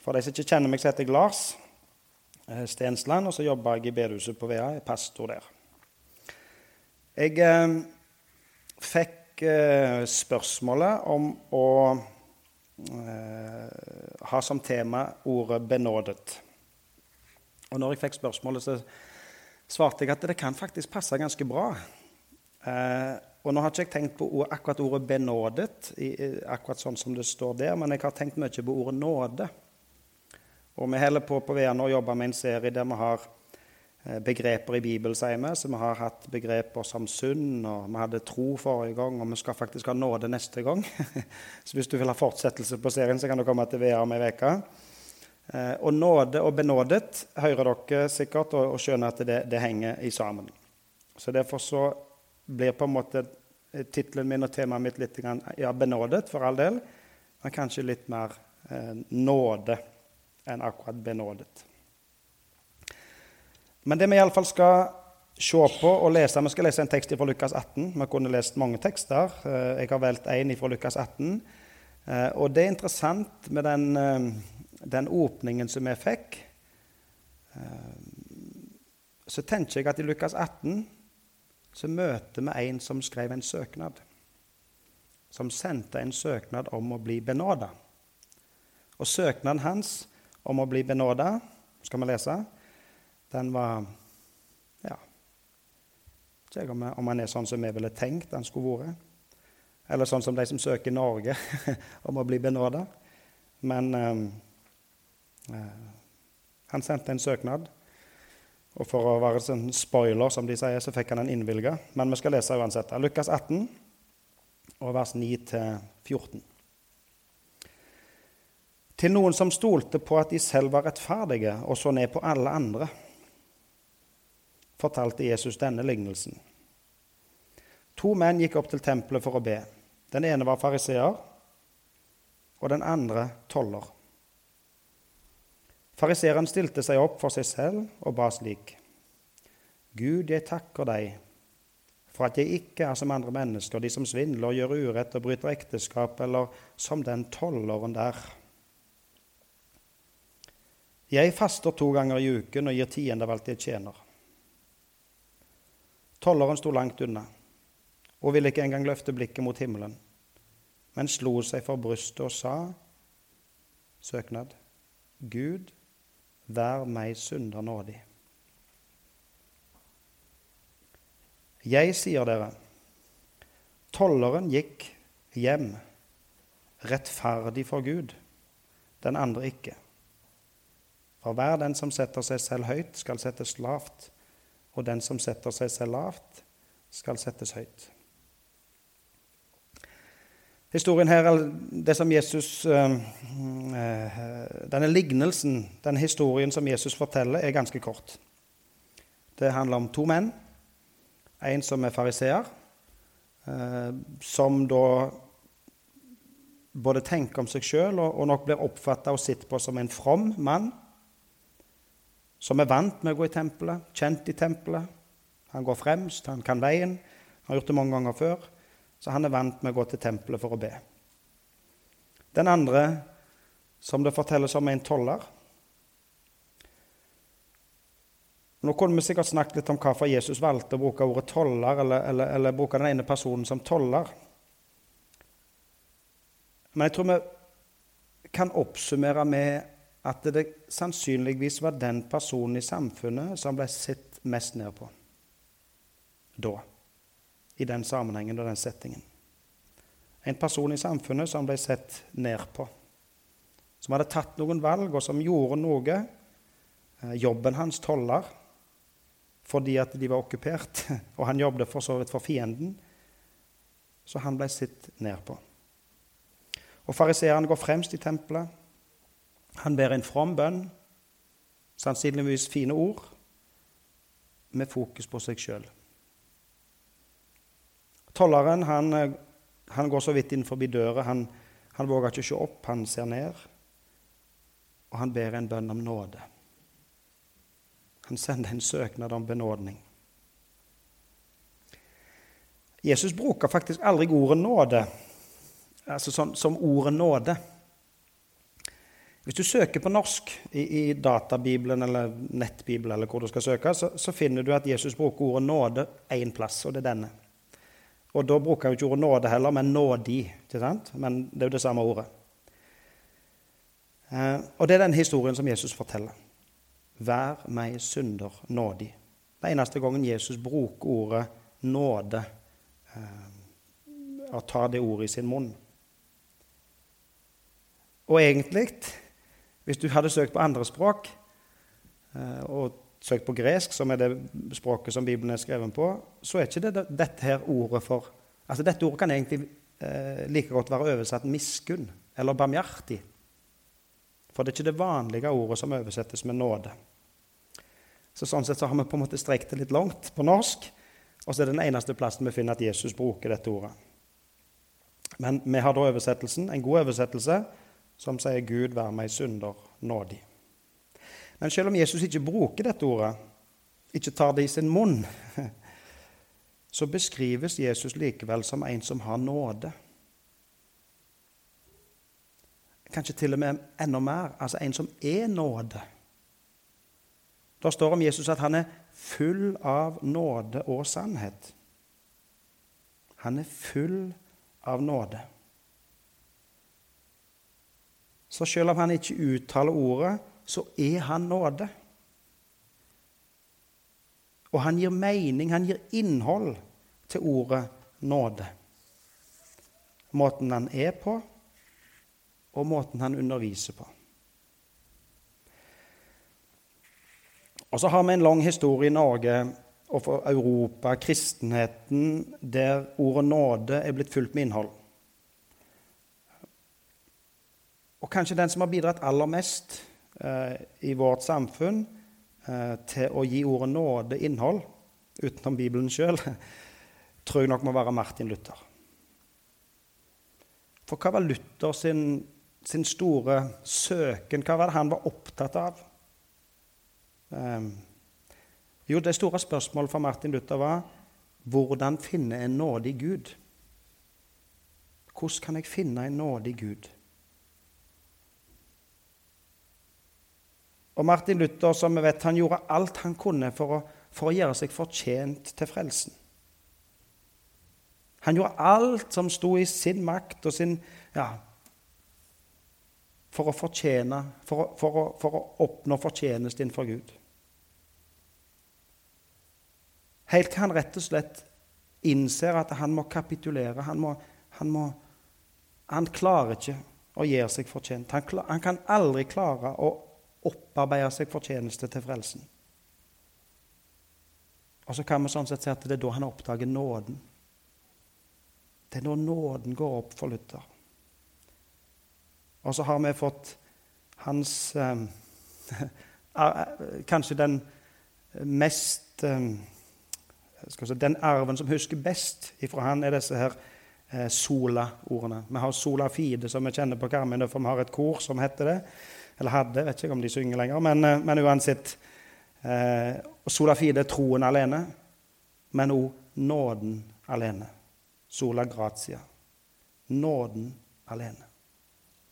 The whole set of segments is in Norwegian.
For de som ikke kjenner meg, så heter jeg Lars eh, Stensland, og så jobber jeg i bedehuset på Vea. Jeg er pastor der. Jeg eh, fikk eh, spørsmålet om å eh, ha som tema ordet 'benådet'. Og når jeg fikk spørsmålet, så svarte jeg at det kan faktisk passe ganske bra. Eh, og nå har ikke jeg tenkt på akkurat ordet 'benådet', i, akkurat sånn som det står der, men jeg har tenkt mye på ordet 'nåde'. Og vi holder på på VN og jobber med en serie der vi har eh, begreper i Bibelen, sier vi. Så vi har hatt begreper som synd, og vi hadde tro forrige gang, og vi skal faktisk ha nåde neste gang. så hvis du vil ha fortsettelse på serien, så kan du komme til VR om ei uke. Eh, og nåde og benådet hører dere sikkert og, og skjønner at det, det henger i sammen. Så derfor så blir på en måte tittelen min og temaet mitt litt ja, benådet, for all del, men kanskje litt mer eh, nåde enn akkurat benådet. Men det vi iallfall skal se på og lese Vi skal lese en tekst fra Lukas 18. Vi kunne lest mange tekster. Eh, jeg har valgt én fra Lukas 18. Eh, og det er interessant med den, eh, den åpningen som vi fikk. Så tenker jeg at i Lukas 18 så møter vi en som skrev en søknad. Som sendte en søknad om å bli benåda. Og søknaden hans om å bli benåda, skal vi lese. Den var Ja Ikke om, om han er sånn som vi ville tenkt han skulle vært. Eller sånn som de som søker Norge om å bli benåda. Men eh, eh, han sendte en søknad. Og for å være en sånn spoiler, som de sier, så fikk han den innvilga. Men vi skal lese uansett. Lukas 18, og vers 9-14 til noen som stolte på at de selv var rettferdige og så ned på alle andre, fortalte Jesus denne lignelsen. To menn gikk opp til tempelet for å be. Den ene var fariseer, og den andre toller. Fariseeren stilte seg opp for seg selv og ba slik.: Gud, jeg takker deg for at jeg ikke er som andre mennesker, de som svindler, gjør urett og bryter ekteskap, eller som den tolleren der. Jeg faster to ganger i uken og gir tiende av alt jeg tjener. Tolleren sto langt unna og ville ikke engang løfte blikket mot himmelen, men slo seg for brystet og sa, søknad, Gud, vær meg synder nådig. Jeg sier dere, tolleren gikk hjem rettferdig for Gud, den andre ikke. For hver den som setter seg selv høyt, skal settes lavt, og den som setter seg selv lavt, skal settes høyt. Historien her, det som Jesus, eh, eh, Denne lignelsen, denne historien som Jesus forteller, er ganske kort. Det handler om to menn. En som er fariseer, eh, som da både tenker om seg sjøl og nok blir oppfatta og sett på som en from mann som er vant med å gå i tempelet, kjent i tempelet. Han går fremst, han kan veien, han har gjort det mange ganger før. Så han er vant med å gå til tempelet for å be. Den andre, som det fortelles om, er en toller. Nå kunne vi sikkert snakket litt om hvorfor Jesus valgte å bruke ordet toller, eller, eller, eller bruke den ene personen som toller. Men jeg tror vi kan oppsummere med at det sannsynligvis var den personen i samfunnet som ble sett mest ned på da. I den sammenhengen og den settingen. En person i samfunnet som ble sett ned på. Som hadde tatt noen valg, og som gjorde noe. Eh, jobben hans toller fordi at de var okkupert, og han jobbet for så vidt for fienden. Så han ble sett ned på. Og Fariseeren går fremst i tempelet. Han ber en from bønn, sannsynligvis fine ord, med fokus på seg sjøl. Tolleren han, han, går så vidt inn forbi døra. Han, han våger ikke se opp, han ser ned. Og han ber en bønn om nåde. Han sender en søknad om benådning. Jesus bruker faktisk aldri ordet nåde altså som, som ordet nåde. Hvis du søker på norsk i, i databibelen eller nettbibelen, eller hvor du skal søke, så, så, finner du at Jesus bruker ordet nåde én plass, og det er denne. Og da bruker han ikke ordet nåde heller, men nådig. ikke sant? Men det er jo det samme ordet. Eh, og det er den historien som Jesus forteller. Vær meg synder nådig. Den eneste gangen Jesus bruker ordet nåde, eh, og tar det ordet i sin munn. Og egentlig, hvis du hadde søkt på andre språk, eh, og søkt på gresk, som er det språket som Bibelen er skrevet på, så er ikke det dette her ordet for Altså Dette ordet kan egentlig eh, like godt være oversatt miskunn eller barmhjertig. For det er ikke det vanlige ordet som oversettes med nåde. Så Sånn sett så har vi på en måte strekt det litt langt på norsk, og så er det den eneste plassen vi finner at Jesus bruker dette ordet. Men vi har da oversettelsen, en god oversettelse som sier 'Gud vær meg synder nådig'. Men selv om Jesus ikke bruker dette ordet, ikke tar det i sin munn, så beskrives Jesus likevel som en som har nåde. Kanskje til og med enda mer altså en som er nåde. Det står om Jesus at han er full av nåde og sannhet. Han er full av nåde. Så selv om han ikke uttaler ordet, så er han nåde. Og han gir mening, han gir innhold til ordet nåde. Måten han er på, og måten han underviser på. Og så har vi en lang historie i Norge og for Europa, kristenheten, der ordet nåde er blitt fullt med innhold. Og kanskje den som har bidratt aller mest eh, i vårt samfunn eh, til å gi ordet nåde innhold, utenom Bibelen sjøl, tror jeg nok må være Martin Luther. For hva var Luther sin, sin store søken? Hva var det han var opptatt av? Eh, jo, det store spørsmålet for Martin Luther var hvordan finne en nådig Gud? Hvordan kan jeg finne en nådig Gud? Og Martin Luther som vi vet, han gjorde alt han kunne for å, for å gjøre seg fortjent til frelsen. Han gjorde alt som sto i sin makt og sin ja, for å fortjene, for å, for å, for å oppnå fortjeneste innenfor Gud. Helt til han rett og slett innser at han må kapitulere. Han, må, han, må, han klarer ikke å gjøre seg fortjent. Han, klar, han kan aldri klare å opparbeide seg fortjeneste til frelsen. Og så kan vi sånn sett si at det er da han oppdager nåden. Det er når nåden går opp for Luther. Og så har vi fått hans eh, Kanskje den mest eh, si, Den arven som husker best ifra han, er disse her eh, sola-ordene. Vi har sola fide, som vi kjenner på Karmøy, for vi har et kor som heter det. Eller hadde, vet ikke om de synger lenger. Men, eh, men uansett. Eh, sola fide er troen alene, men òg nåden alene. Sola gratia. Nåden alene.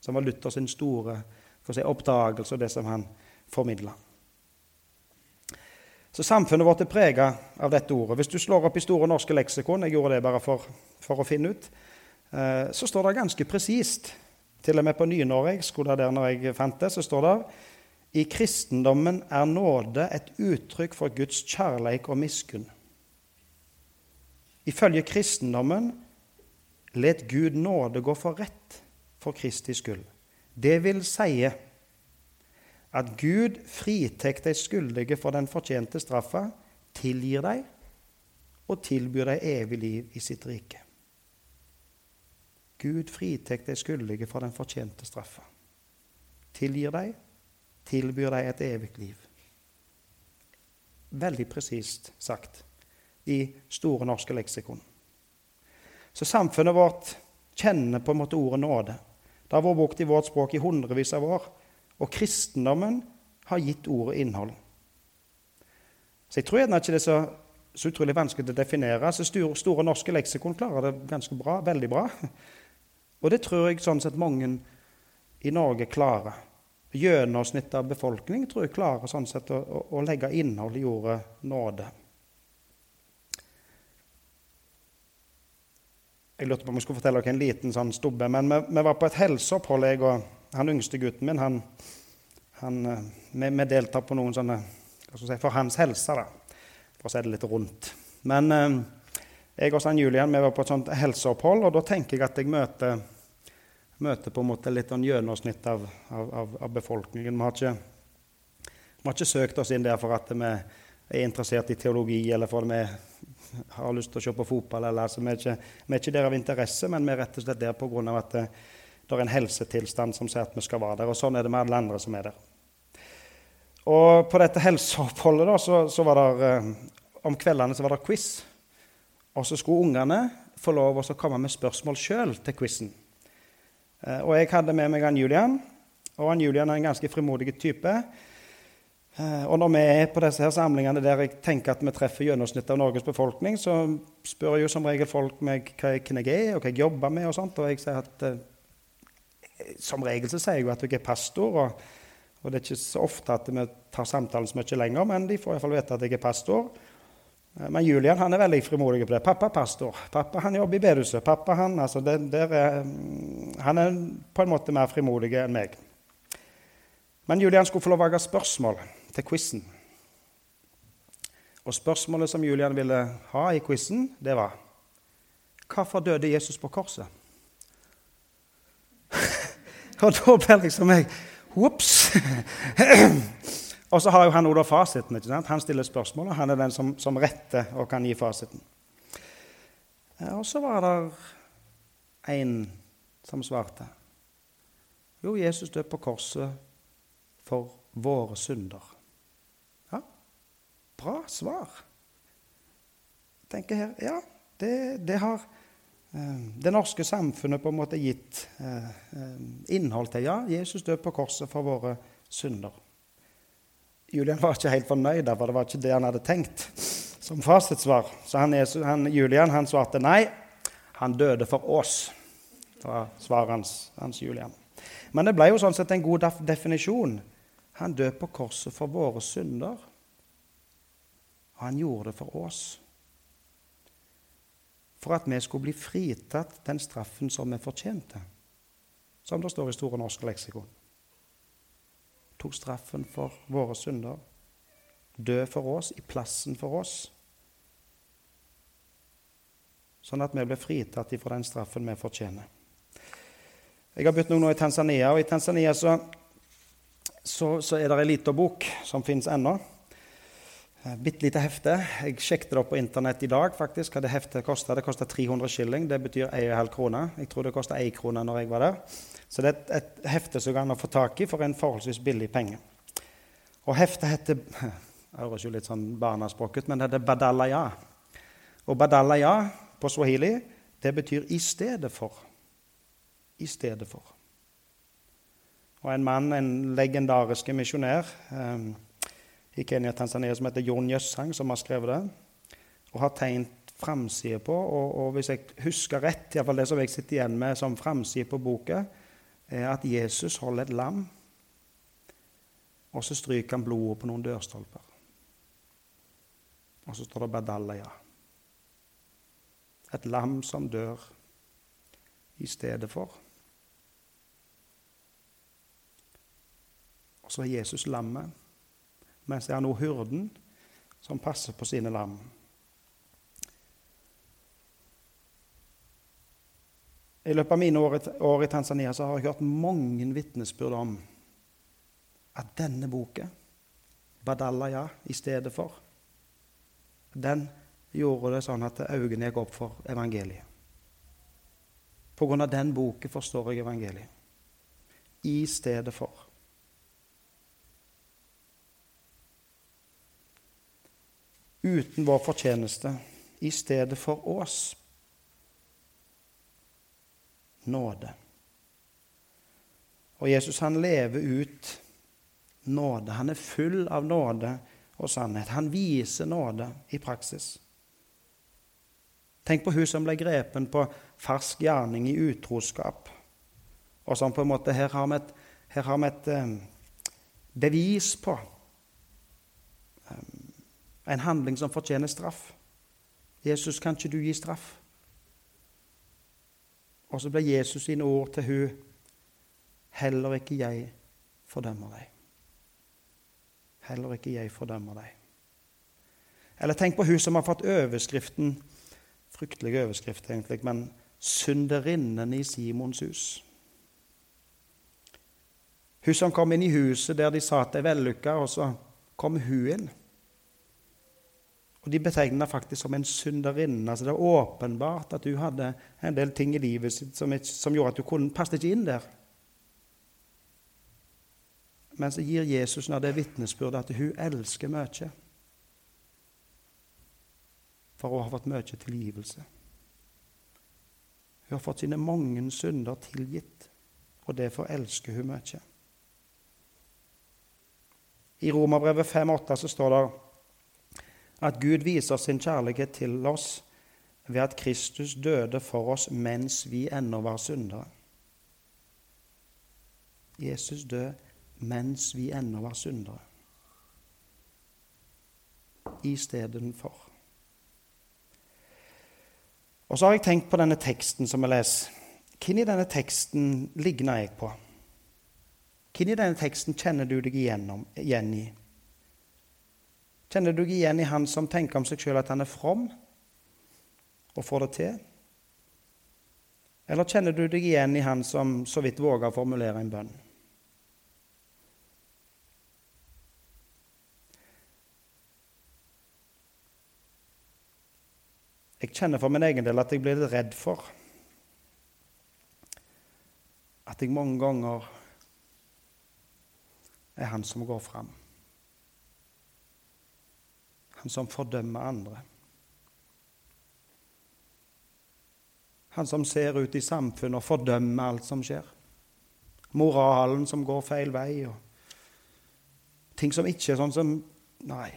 Som var Luther sin store si, oppdagelse og det som han formidla. Så samfunnet vårt er prega av dette ordet. Hvis du slår opp i Store norske leksikon, jeg gjorde det bare for, for å finne ut, eh, så står det ganske presist til og med på nynorsk, der når jeg fant det, så står det i kristendommen er nåde et uttrykk for Guds kjærleik og miskunn. Ifølge kristendommen let Gud nåde gå for rett for Kristi skyld. Det vil si at Gud fritek de skyldige for den fortjente straffa, tilgir dem og tilbyr dem evig liv i sitt rike. Gud fritek de skyldige fra den fortjente straffa. Tilgir dem, tilbyr dem et evig liv. Veldig presist sagt i Store norske leksikon. Så samfunnet vårt kjenner på en måte ordet nåde. Det har vært brukt i vårt språk i hundrevis av år. Og kristendommen har gitt ordet innhold. Så jeg tror ikke det er så, så utrolig vanskelig å definere. Så store norske leksikon klarer det ganske bra, veldig bra. Og det tror jeg sånn sett mange i Norge klarer. gjennomsnittet av befolkningen tror jeg klarer sånn sett å, å, å legge innhold i ordet nåde. Jeg lurte på om jeg skulle fortelle dere en liten sånn stubbe. Men vi, vi var på et helseopphold, jeg og han yngste gutten min. Han, han, eh, vi, vi deltar på noen sånne si, For hans helse, da. For å si det litt rundt. Men eh, jeg og San Julian vi var på et sånt helseopphold, og da tenker jeg at jeg møter, møter på en måte litt sånn gjennomsnitt av, av, av, befolkningen. Vi har, ikke, vi har ikke søkt oss inn der for at vi er interessert i teologi, eller for at vi har lyst til å se på fotball. Eller, altså, vi, er ikke, vi, er ikke, der av interesse, men vi er rett og slett der pga. at det, det, er en helsetilstand som sier at vi skal være der. Og sånn er det med alle andre som er der. Og på dette helseoppholdet da, så, så var det, eh, om kveldene så var det quiz. Og så skulle ungene få lov å komme med spørsmål sjøl til quizen. Eh, og jeg hadde med meg han Julian. Og han Julian er en ganske frimodig type. Eh, og når vi er på disse her samlingene der jeg tenker at vi treffer gjennomsnittet av Norges befolkning, så spør jo som regel folk meg hvem jeg er, og hva jeg jobber med. Og sånt, og jeg sier at eh, som regel så sier jeg jo at jeg er pastor. Og, og, det er ikke så ofte at vi tar samtalen så mye lenger, men de får iallfall vite at jeg er pastor. Eh, men Julian han er veldig frimodig på det. 'Pappa er pastor. Pappa han jobber i bedehuset.' Pappa han, altså, det, er, mm, han er på en måte mer frimodig enn meg. Men Julian skulle få lov å lage spørsmål til quizen. Og spørsmålet som Julian ville ha i quizen, det var Hvorfor døde Jesus på korset? og da ble liksom jeg Ops! og så har jo han også fasiten. ikke sant? Han stiller spørsmål, og han er den som, som retter og kan gi fasiten. Og så var det en som svarte. Jo, Jesus døde på korset for våre synder. Ja, bra svar. Jeg tenker her, Ja, det, det har eh, det norske samfunnet på en måte gitt eh, eh, innhold til. Ja, Jesus døde på korset for våre synder. Julian var ikke helt fornøyd, for det var ikke det han hadde tenkt som fasitsvar. Så han, han, Julian han svarte nei, han døde for oss. Var svaret hans, hans Julian. Men det ble jo sånn sett en god definisjon han døde på korset for våre synder. Og han gjorde det for oss. For at vi skulle bli fritatt den straffen som vi fortjente. Som det står i Store norske leksikon. Tok straffen for våre synder. Død for oss, i plassen for oss. Sånn at vi ble fritatt fra den straffen vi fortjener. Jeg har begynt nå i Tanzania, og i Tanzania så så, så er det ei lita bok som fins ennå. Eh, bitte lite hefte. Jeg sjekket det opp på Internett i dag. faktisk, hva Det heftet kosta. Det kosta 300 shilling. Det betyr 1,5 krone. Jeg tror det kosta 1 krone når jeg var der. Så det er et, hefte som kan få tak i for en forholdsvis billig penge. Og heftet heter Det høres jo litt sånn barnaspråket men det heter Badalaya. Og Badalaya på swahili, det betyr 'i stedet for'. I stedet for. Og en mann, en legendarisk misjonær um, i Kenya Tanzania som heter Jon Jøssang, som har skrevet det. Og har tegnet framsida på. Og, og, hvis jeg husker rett, iallfall det som jeg sitter igjen med som framside på boka, er at Jesus holder et lam, og så stryker han blodet på noen dørstolper. Og så står det 'Badalaya'. Et lam som dør i stedet for. Og så er Jesus lammet, mens så er nå hyrden som passer på sine lam. I løpet av mine år i Tanzania så har jeg hørt mange vitnesbyrd om at denne boken, Badalaya i stedet for, den gjorde det sånn at øynene gikk opp for evangeliet. På grunn av den boken forstår jeg evangeliet. I stedet for. Uten vår fortjeneste, i stedet for oss. Nåde. Og Jesus han lever ut nåde. Han er full av nåde og sannhet. Han viser nåde i praksis. Tenk på hun som ble grepen på fersk gjerning i utroskap. Og som på en måte, Her har vi et, har vi et, eh, bevis på en handling som fortjener straff. Jesus, kan ikke du gi straff? Og så ble Jesus sine ord til hun Heller ikke jeg fordømmer deg. Heller ikke jeg fordømmer deg. Eller tenk på hun som har fått overskriften Fryktelig overskrift, egentlig, men 'Synderinnen i Simons hus'. Hun som kom inn i huset der de sa at det er vellykka, og så kom hun inn. Og De betegna faktisk som en synderinne. Altså det er åpenbart at hun hadde en del ting i livet sitt som, som gjorde at hun kunne, passet ikke inn der. Men så gir Jesus når det vitnesbyrdet at hun elsker mye. For hun har fått mye tilgivelse. Hun har fått sine mange synder tilgitt, og derfor elsker hun mye. I Romerbrevet 5,8 så står det at Gud viser sin kjærlighet til oss ved at Kristus døde for oss mens vi ennå var syndere. Jesus døde mens vi ennå var syndere. Istedenfor. Og så har jeg tenkt på denne teksten som jeg leser. Hvem i denne teksten ligner jeg på? Hvem i denne teksten kjenner du deg igjennom, igjen i? Kjenner du deg igjen i han som tenker om seg sjøl at han er from og får det til? Eller kjenner du deg igjen i han som så vidt våger å formulere en bønn? Jeg kjenner for min egen del at jeg blir litt redd for at jeg mange ganger er han som går fram. Han som fordømmer andre. Han som ser ut i samfunnet og fordømmer alt som skjer. Moralen som går feil vei, og ting som ikke er sånn som Nei.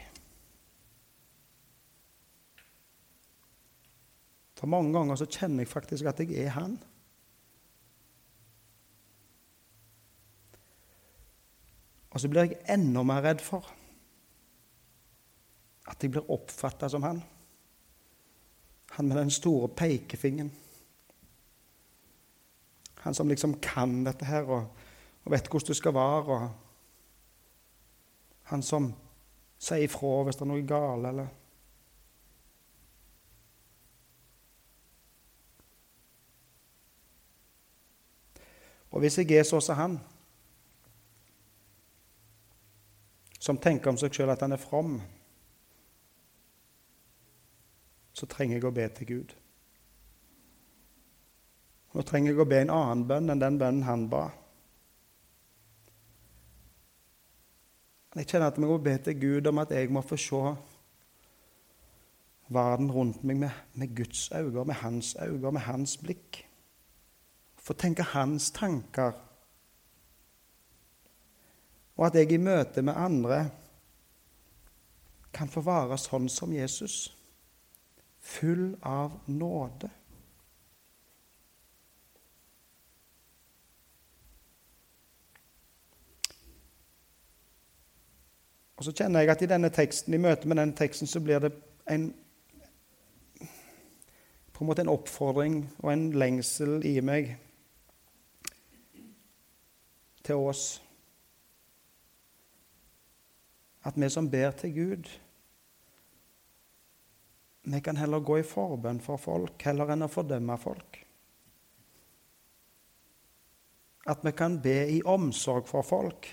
For mange ganger så kjenner jeg faktisk at jeg er han. Og så blir jeg enda mer redd for at jeg blir oppfatta som han. Han med den store pekefingeren. Han som liksom kan dette her og, og vet hvordan det skal være. Og han som sier ifra hvis det er noe galt, eller Og hvis jeg er så som han, som tenker om seg sjøl at han er from, så trenger jeg å be til Gud. Nå trenger jeg å be en annen bønn enn den bønnen han ba. Jeg kjenner at jeg må be til Gud om at jeg må få se verden rundt meg med, med Guds øyne, med hans øyne, med hans blikk. Få tenke hans tanker og at jeg i møte med andre kan få være sånn som Jesus, full av nåde. Og så kjenner jeg at i denne teksten, i møte med denne teksten så blir det en, på en måte en oppfordring og en lengsel i meg til oss at vi som ber til Gud Vi kan heller gå i forbønn for folk heller enn å fordømme folk. At vi kan be i omsorg for folk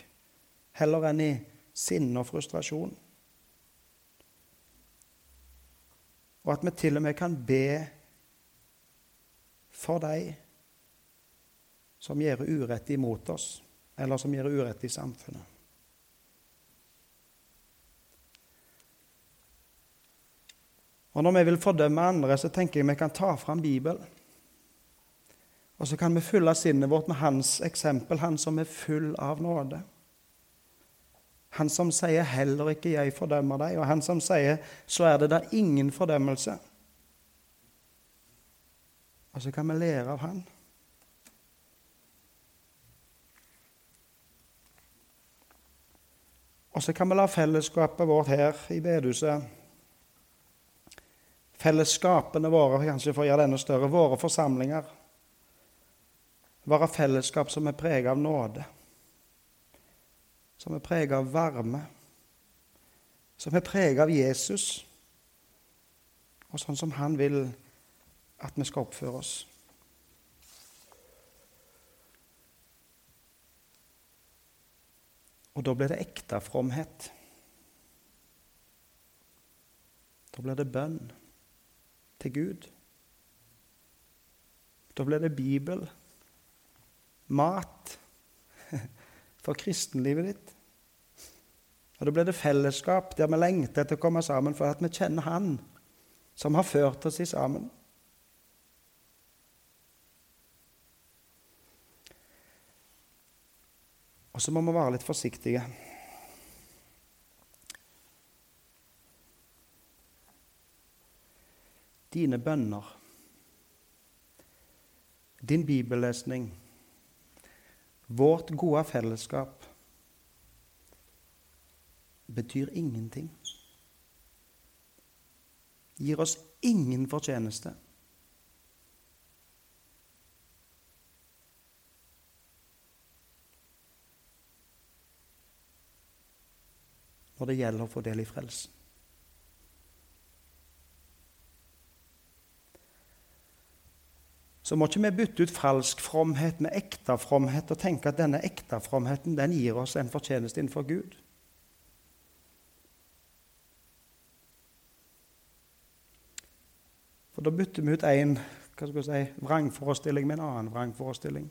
heller enn i sinne og frustrasjon. Og at vi til og med kan be for de som gjør urett imot oss, eller som gjør urett i samfunnet. Og når vi vil fordømme andre, så tenker jeg vi kan ta fram Bibelen. Og så kan vi fylle sinnet vårt med hans eksempel, han som er full av nåde. Han som sier 'heller ikke jeg fordømmer deg', og han som sier 'så er det da ingen fordømmelse'. Og så kan vi lære av han. Og så kan vi la fellesskapet vårt her i bedehuset Fellesskapene våre, kanskje for å gjøre det enda større, våre forsamlinger være fellesskap som er preget av nåde, som er preget av varme, som er preget av Jesus, og sånn som han vil at vi skal oppføre oss. Og da blir det ekte fromhet. Da blir det bønn til Gud. Da blir det Bibel, mat for kristenlivet ditt. Og Da blir det fellesskap der vi lengter etter å komme sammen for at vi kjenner Han som har ført oss i sammen. Og så må vi være litt forsiktige. Dine bønner, din bibellesning, vårt gode fellesskap betyr ingenting. Gir oss ingen fortjeneste. når det gjelder å få del i frelsen. Så må ikke vi bytte ut falsk fromhet med ekte fromhet og tenke at denne ekte fromheten den gir oss en fortjeneste innenfor Gud. For da bytter vi ut én si, vrangforestilling med en annen vrangforestilling.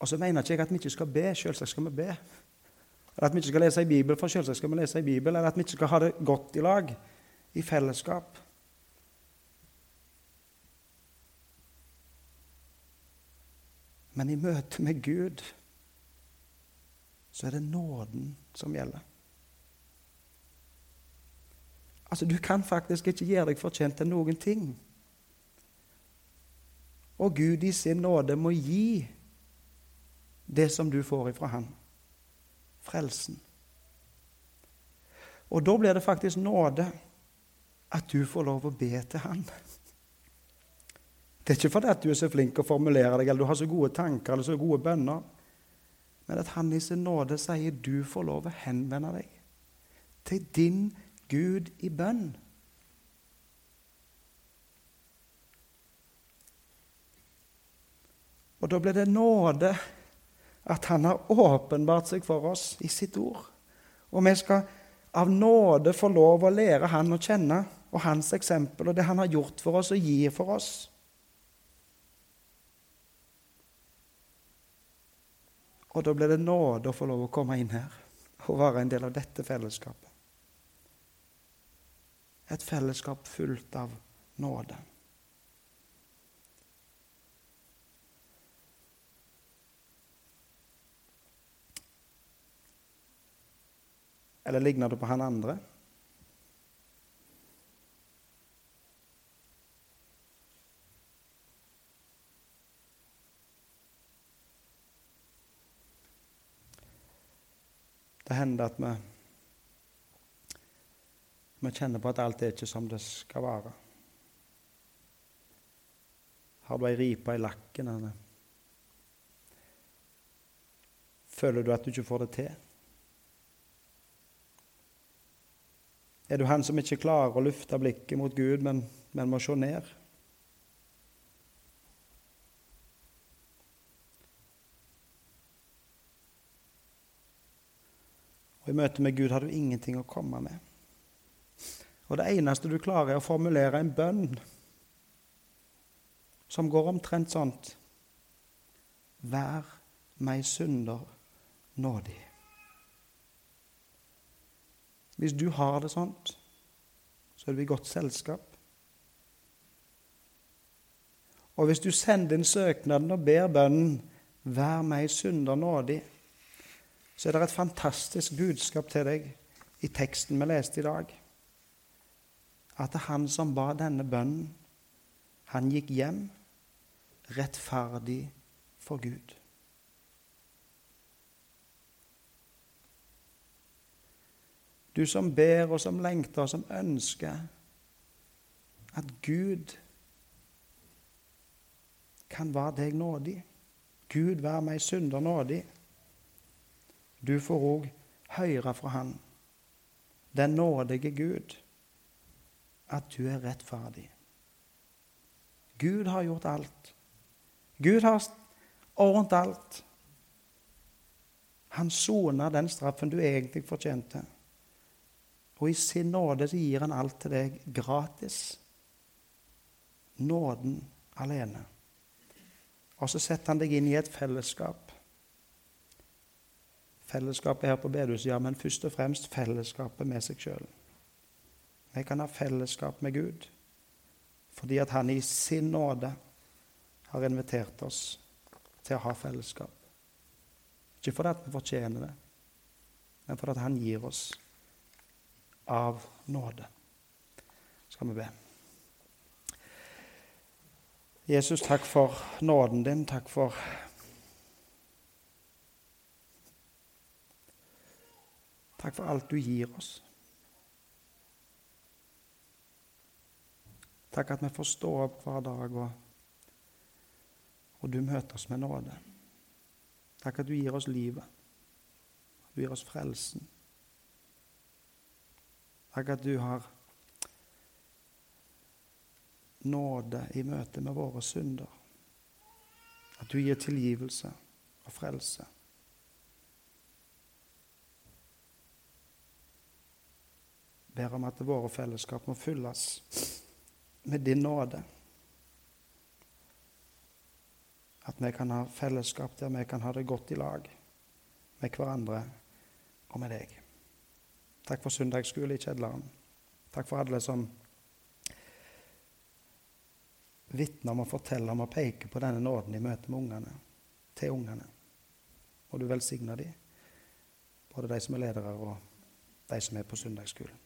Og så mener ikke jeg at vi ikke skal be. Selvsagt skal vi be. Eller at vi ikke skal lese i Bibelen, for selvsagt skal vi lese i Bibelen. Eller at vi ikke skal ha det godt i lag, i fellesskap. Men i møte med Gud så er det nåden som gjelder. Altså, Du kan faktisk ikke gjøre deg fortjent til noen ting. Og Gud i sin nåde må gi det som du får ifra Han frelsen. Og da blir det faktisk nåde at du får lov å be til Han. Det er ikke fordi at du er så flink å formulere deg eller du har så gode tanker eller så gode bønner, men at Han i sin nåde sier du får lov å henvende deg til din Gud i bønn. Og da blir det nåde at han har åpenbart seg for oss i sitt ord. Og vi skal av nåde få lov å lære han å kjenne, og hans eksempel, og det han har gjort for oss og gir for oss. Og da blir det nåde å få lov å komme inn her og være en del av dette fellesskapet. Et fellesskap fullt av nåde. Eller ligner det på han andre? Det hender at vi, vi kjenner på at alt er ikke som det skal være. Har du ei ripe i lakken? Eller? Føler du at du ikke får det til? Er du han som ikke klarer å lufte blikket mot Gud, men, men må se ned? Og I møte med Gud har du ingenting å komme med. Og det eneste du klarer, er å formulere en bønn som går omtrent sånt Vær meg synder nådig. Hvis du har det sånt, så er du i godt selskap. Og hvis du sender inn søknaden og ber bønnen 'Vær meg synder nådig', så er det et fantastisk budskap til deg i teksten vi leste i dag. At det er han som ba denne bønnen, han gikk hjem rettferdig for Gud. Du som ber, og som lengter, og som ønsker at Gud kan være deg nådig. Gud være meg synder nådig. Du får òg høre fra Han, den nådige Gud, at du er rettferdig. Gud har gjort alt. Gud har ordnet alt. Han soner den straffen du egentlig fortjente. Og i sin nåde så gir han alt til deg gratis. Nåden alene. Og så setter han deg inn i et fellesskap. Fellesskapet her på bedehuset, ja, men først og fremst fellesskapet med seg sjøl. Vi kan ha fellesskap med Gud fordi at han i sin nåde har invitert oss til å ha fellesskap. Ikke fordi at vi fortjener det, men fordi at han gir oss av nåde. Skal vi be. Jesus, takk for nåden din. Takk for Takk for alt du gir oss. Takk at vi får stå opp hver dag, og, og du møter oss med nåde. Takk at du gir oss livet. Du gir oss frelsen. Takk at du har nåde i møte med våre synder. At du gir tilgivelse og frelse. Ber om at våre fellesskap må fylles med din nåde. At vi kan ha fellesskap der vi kan ha det godt i lag med hverandre og med deg. Takk for søndagsskole i kjedleren. Takk for alle som vitner om og forteller om og peker på denne nåden i møte med ungene, til ungene. Og du velsigner dem, både de som er ledere, og de som er på søndagsskolen.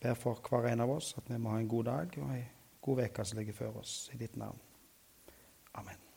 Ber for hver en av oss at vi må ha en god dag og en god uke som ligger før oss, i ditt navn. Amen.